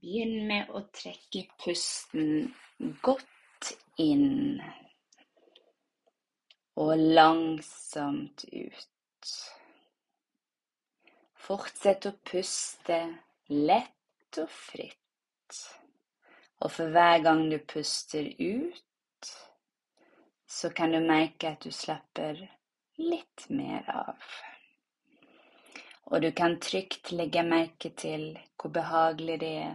Begynn med å trekke pusten godt inn og langsomt ut. Fortsett å puste lett og fritt. Og for hver gang du puster ut, så kan du merke at du slapper litt mer av. Og du kan trygt legge merke til hvor behagelig det er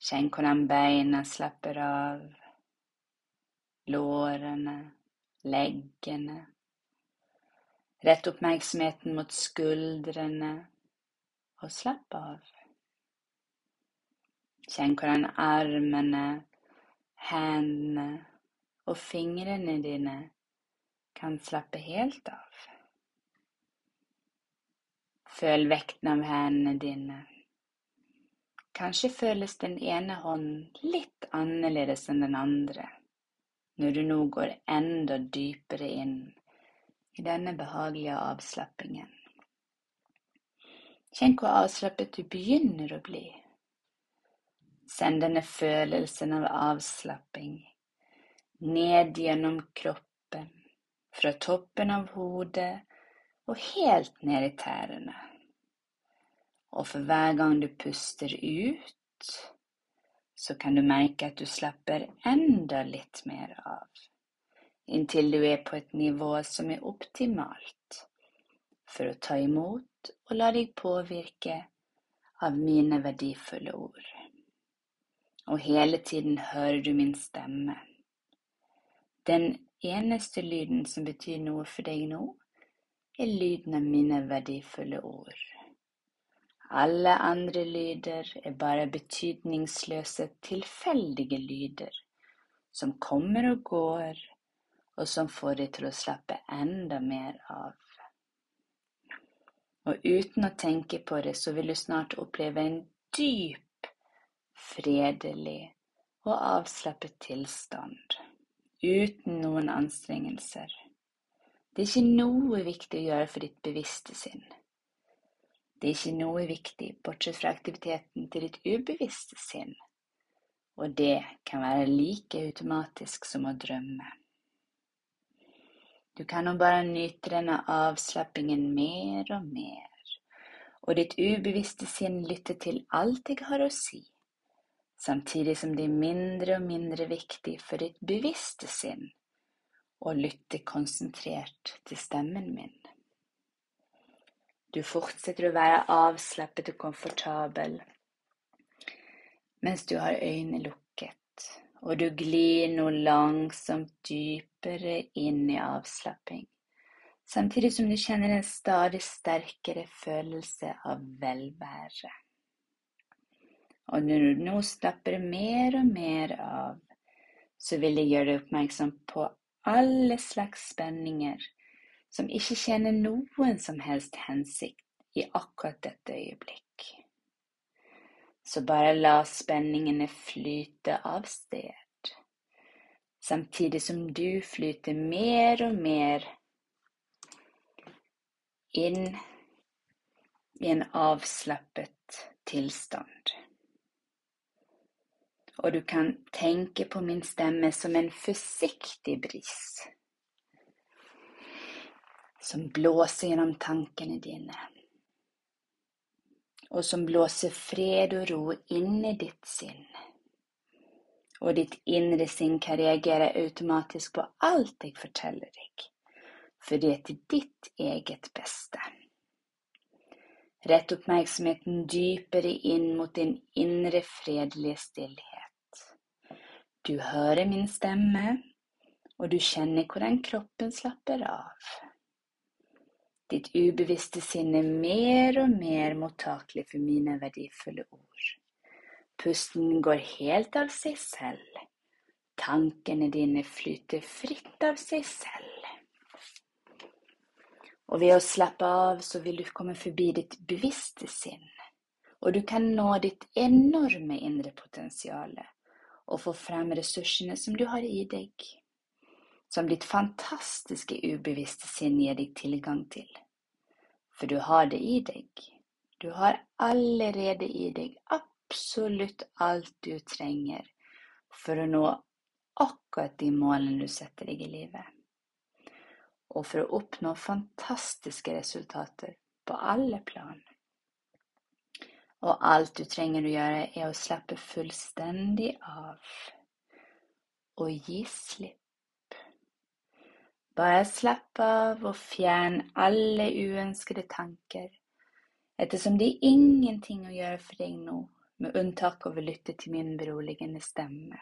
Kjenn hvordan beina slapper av, lårene, leggene. Rett oppmerksomheten mot skuldrene og slapp av. Kjenn hvordan armene, hendene og fingrene dine kan slappe helt av. Føl vekten av hendene dine Kanskje føles den ene hånden litt annerledes enn den andre når du nå går enda dypere inn i denne behagelige avslappingen. Kjenn hvor avslappet du begynner å bli. Send denne følelsen av avslapping ned gjennom kroppen, fra toppen av hodet og helt ned i tærne. Og for hver gang du puster ut, så kan du merke at du slapper enda litt mer av, inntil du er på et nivå som er optimalt for å ta imot og la deg påvirke av mine verdifulle ord. Og hele tiden hører du min stemme. Den eneste lyden som betyr noe for deg nå, er lyden av mine verdifulle ord. Alle andre lyder er bare betydningsløse, tilfeldige lyder som kommer og går, og som får deg til å slappe enda mer av. Og uten å tenke på det, så vil du snart oppleve en dyp, fredelig og avslappet tilstand, uten noen anstrengelser. Det er ikke noe viktig å gjøre for ditt bevisste sinn. Det er ikke noe viktig bortsett fra aktiviteten til ditt ubevisste sinn, og det kan være like automatisk som å drømme. Du kan nå bare nyte denne avslappingen mer og mer, og ditt ubevisste sinn lytter til alt jeg har å si, samtidig som det er mindre og mindre viktig for ditt bevisste sinn å lytte konsentrert til stemmen min. Du fortsetter å være avslappet og komfortabel mens du har øynene lukket, og du glir nå langsomt dypere inn i avslapping, samtidig som du kjenner en stadig sterkere følelse av velvære. Og når du nå slapper mer og mer av, så vil jeg gjøre deg oppmerksom på alle slags spenninger som ikke tjener noen som helst hensikt i akkurat dette øyeblikk. Så bare la spenningene flyte av sted, samtidig som du flyter mer og mer inn i en avslappet tilstand. Og du kan tenke på min stemme som en forsiktig bris som blåser gjennom tankene dine, og som blåser fred og ro inn i ditt sinn. Og ditt indre sinn kan reagere automatisk på alt jeg forteller deg, for det er til ditt eget beste. Rett oppmerksomheten dypere inn mot din indre fredelige stillhet. Du hører min stemme, og du kjenner hvordan kroppen slapper av. Ditt ubevisste sinn er mer og mer mottakelig for mine verdifulle ord. Pusten går helt av seg selv. Tankene dine flyter fritt av seg selv. Og ved å slappe av så vil du komme forbi ditt bevisste sinn. Og du kan nå ditt enorme indre potensial og få frem ressursene som du har i deg. Som ditt fantastiske ubevisste sinn gir deg tilgang til. For du har det i deg. Du har allerede i deg absolutt alt du trenger for å nå akkurat de målene du setter deg i livet. Og for å oppnå fantastiske resultater på alle plan. Og alt du trenger å gjøre, er å slappe fullstendig av og gi slipp. Bare slapp av og fjern alle uønskede tanker, ettersom det er ingenting å gjøre for deg nå, med unntak av å lytte til min beroligende stemme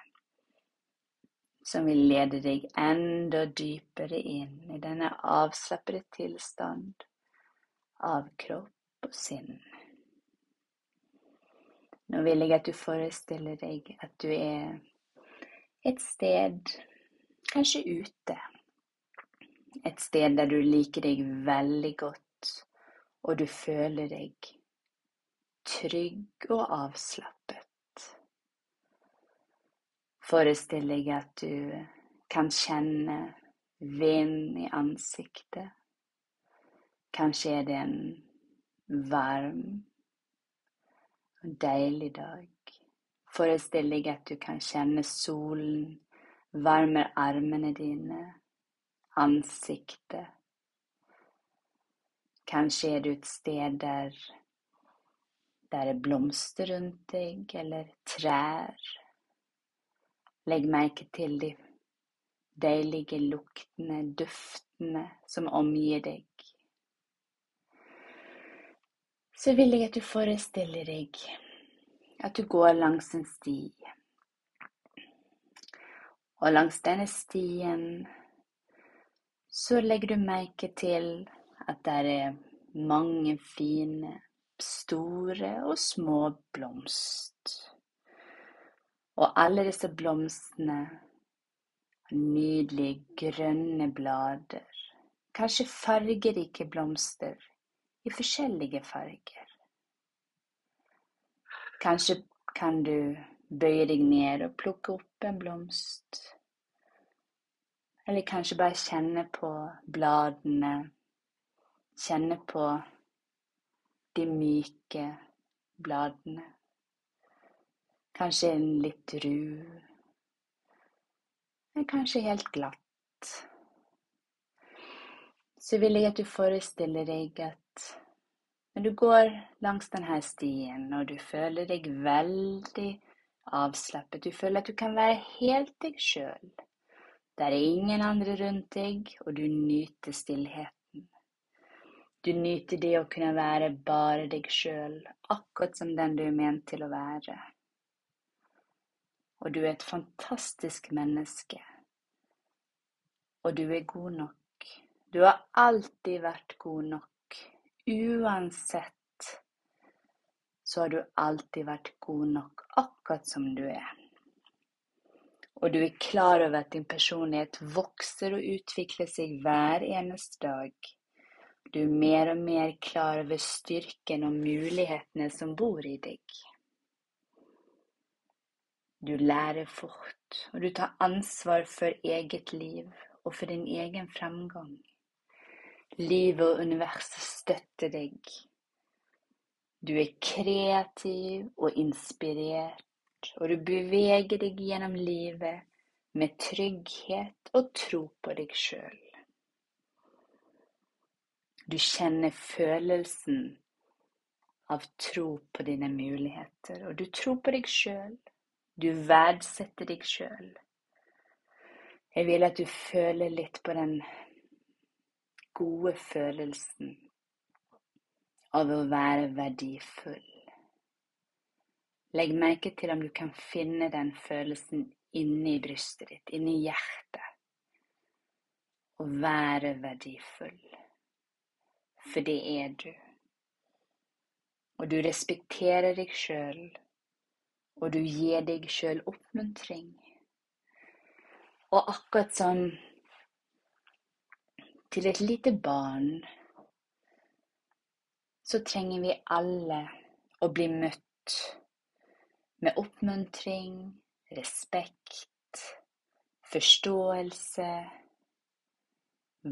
som vil lede deg enda dypere inn i denne avslappede tilstand av kropp og sinn. Nå vil jeg at du forestiller deg at du er et sted, kanskje ute. Et sted der du liker deg veldig godt, og du føler deg trygg og avslappet. Forestill deg at du kan kjenne vind i ansiktet. Kanskje er det en varm og deilig dag. Forestill deg at du kan kjenne solen varmer armene dine, ansiktet. Kanskje er du et sted der det er blomster rundt deg, eller trær. Legg merke til de deilige luktene, duftene som omgir deg. Så vil jeg at du forestiller deg at du går langs en sti. Og langs denne stien så legger du merke til at det er mange fine, store og små blomster. Og alle disse blomstene har nydelige grønne blader. Kanskje fargerike blomster i forskjellige farger. Kanskje kan du bøye deg ned og plukke opp en blomst. Eller kanskje bare kjenne på bladene. Kjenne på de myke bladene. Kanskje en litt ru, men kanskje helt glatt. Så vil jeg at du forestiller deg at når du går langs denne stien, og du føler deg veldig avslappet, du føler at du kan være helt deg sjøl. Der er ingen andre rundt deg, og du nyter stillheten. Du nyter det å kunne være bare deg sjøl, akkurat som den du er ment til å være og du er et fantastisk menneske. Og du er god nok. Du har alltid vært god nok. Uansett så har du alltid vært god nok akkurat som du er. Og du er klar over at din personlighet vokser og utvikler seg hver eneste dag. Du er mer og mer klar over styrken og mulighetene som bor i deg. Du lærer fort, og du tar ansvar for eget liv og for din egen fremgang. Livet og universet støtter deg. Du er kreativ og inspirert, og du beveger deg gjennom livet med trygghet og tro på deg sjøl. Du kjenner følelsen av tro på dine muligheter, og du tror på deg sjøl. Du verdsetter deg sjøl. Jeg vil at du føler litt på den gode følelsen av å være verdifull. Legg merke til om du kan finne den følelsen inni brystet ditt, inni hjertet. Å være verdifull. For det er du. Og du respekterer deg sjøl og du gir deg sjøl oppmuntring. Og akkurat som til et lite barn, så trenger vi alle å bli møtt med oppmuntring, respekt, forståelse,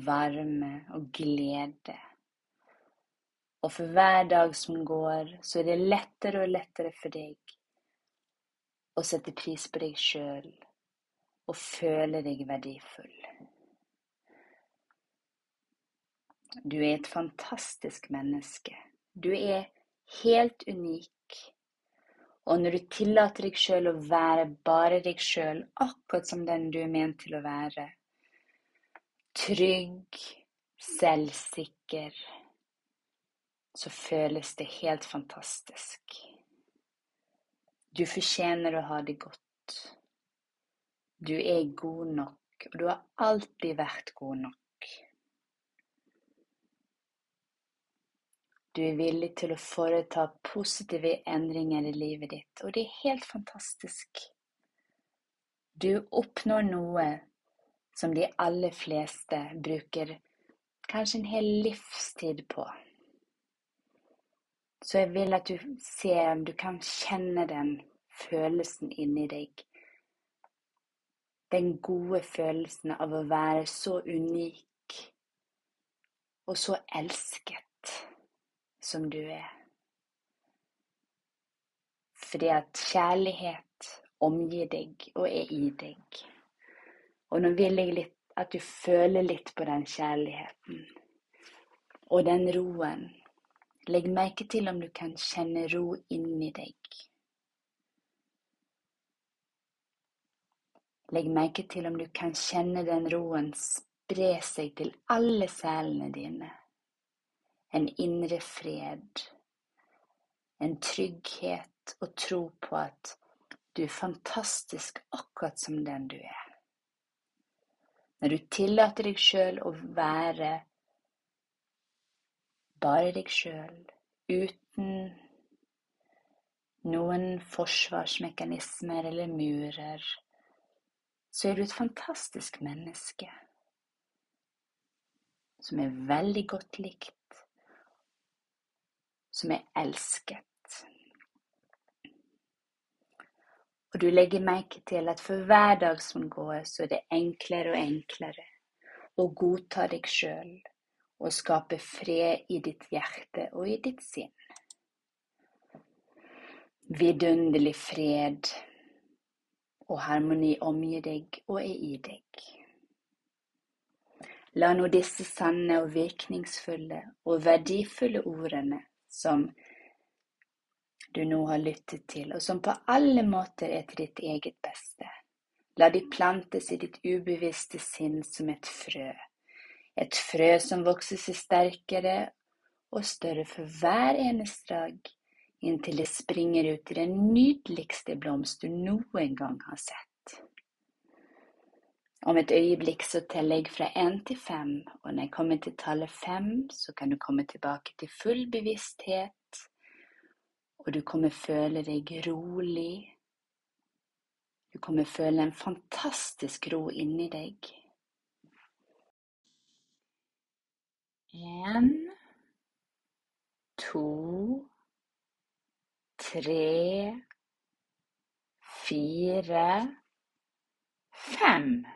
varme og glede. Og for hver dag som går, så er det lettere og lettere for deg å sette pris på deg sjøl og føle deg verdifull. Du er et fantastisk menneske. Du er helt unik. Og når du tillater deg sjøl å være bare deg sjøl, akkurat som den du er ment til å være, trygg, selvsikker, så føles det helt fantastisk. Du fortjener å ha det godt. Du er god nok, og du har alltid vært god nok. Du er villig til å foreta positive endringer i livet ditt, og det er helt fantastisk. Du oppnår noe som de aller fleste bruker kanskje en hel livstid på. Så jeg vil at du ser om du kan kjenne den følelsen inni deg. Den gode følelsen av å være så unik og så elsket som du er. Fordi at kjærlighet omgir deg og er i deg. Og nå vil jeg litt, at du føler litt på den kjærligheten og den roen Legg merke til om du kan kjenne ro inni deg. Legg merke til om du kan kjenne den roen spre seg til alle selene dine. En indre fred, en trygghet og tro på at du er fantastisk akkurat som den du er. Når du tillater deg sjøl å være bare deg sjøl, uten noen forsvarsmekanismer eller murer, så er du et fantastisk menneske som er veldig godt likt, som er elsket. Og du legger merke til at for hver dag som går, så er det enklere og enklere å godta deg sjøl og skape fred i ditt hjerte og i ditt sinn. Vidunderlig fred og harmoni omgir deg og er i deg. La nå disse sanne og virkningsfulle og verdifulle ordene som du nå har lyttet til, og som på alle måter er til ditt eget beste, la de plantes i ditt ubevisste sinn som et frø et frø som vokser seg sterkere og større for hver eneste dag, inntil det springer ut i den nydeligste blomst du noen gang har sett. Om et øyeblikk så teller jeg fra én til fem, og når jeg kommer til tallet fem, så kan du komme tilbake til full bevissthet, og du kommer føle deg rolig. Du kommer føle en fantastisk ro inni deg. En, to, tre, fire, fem.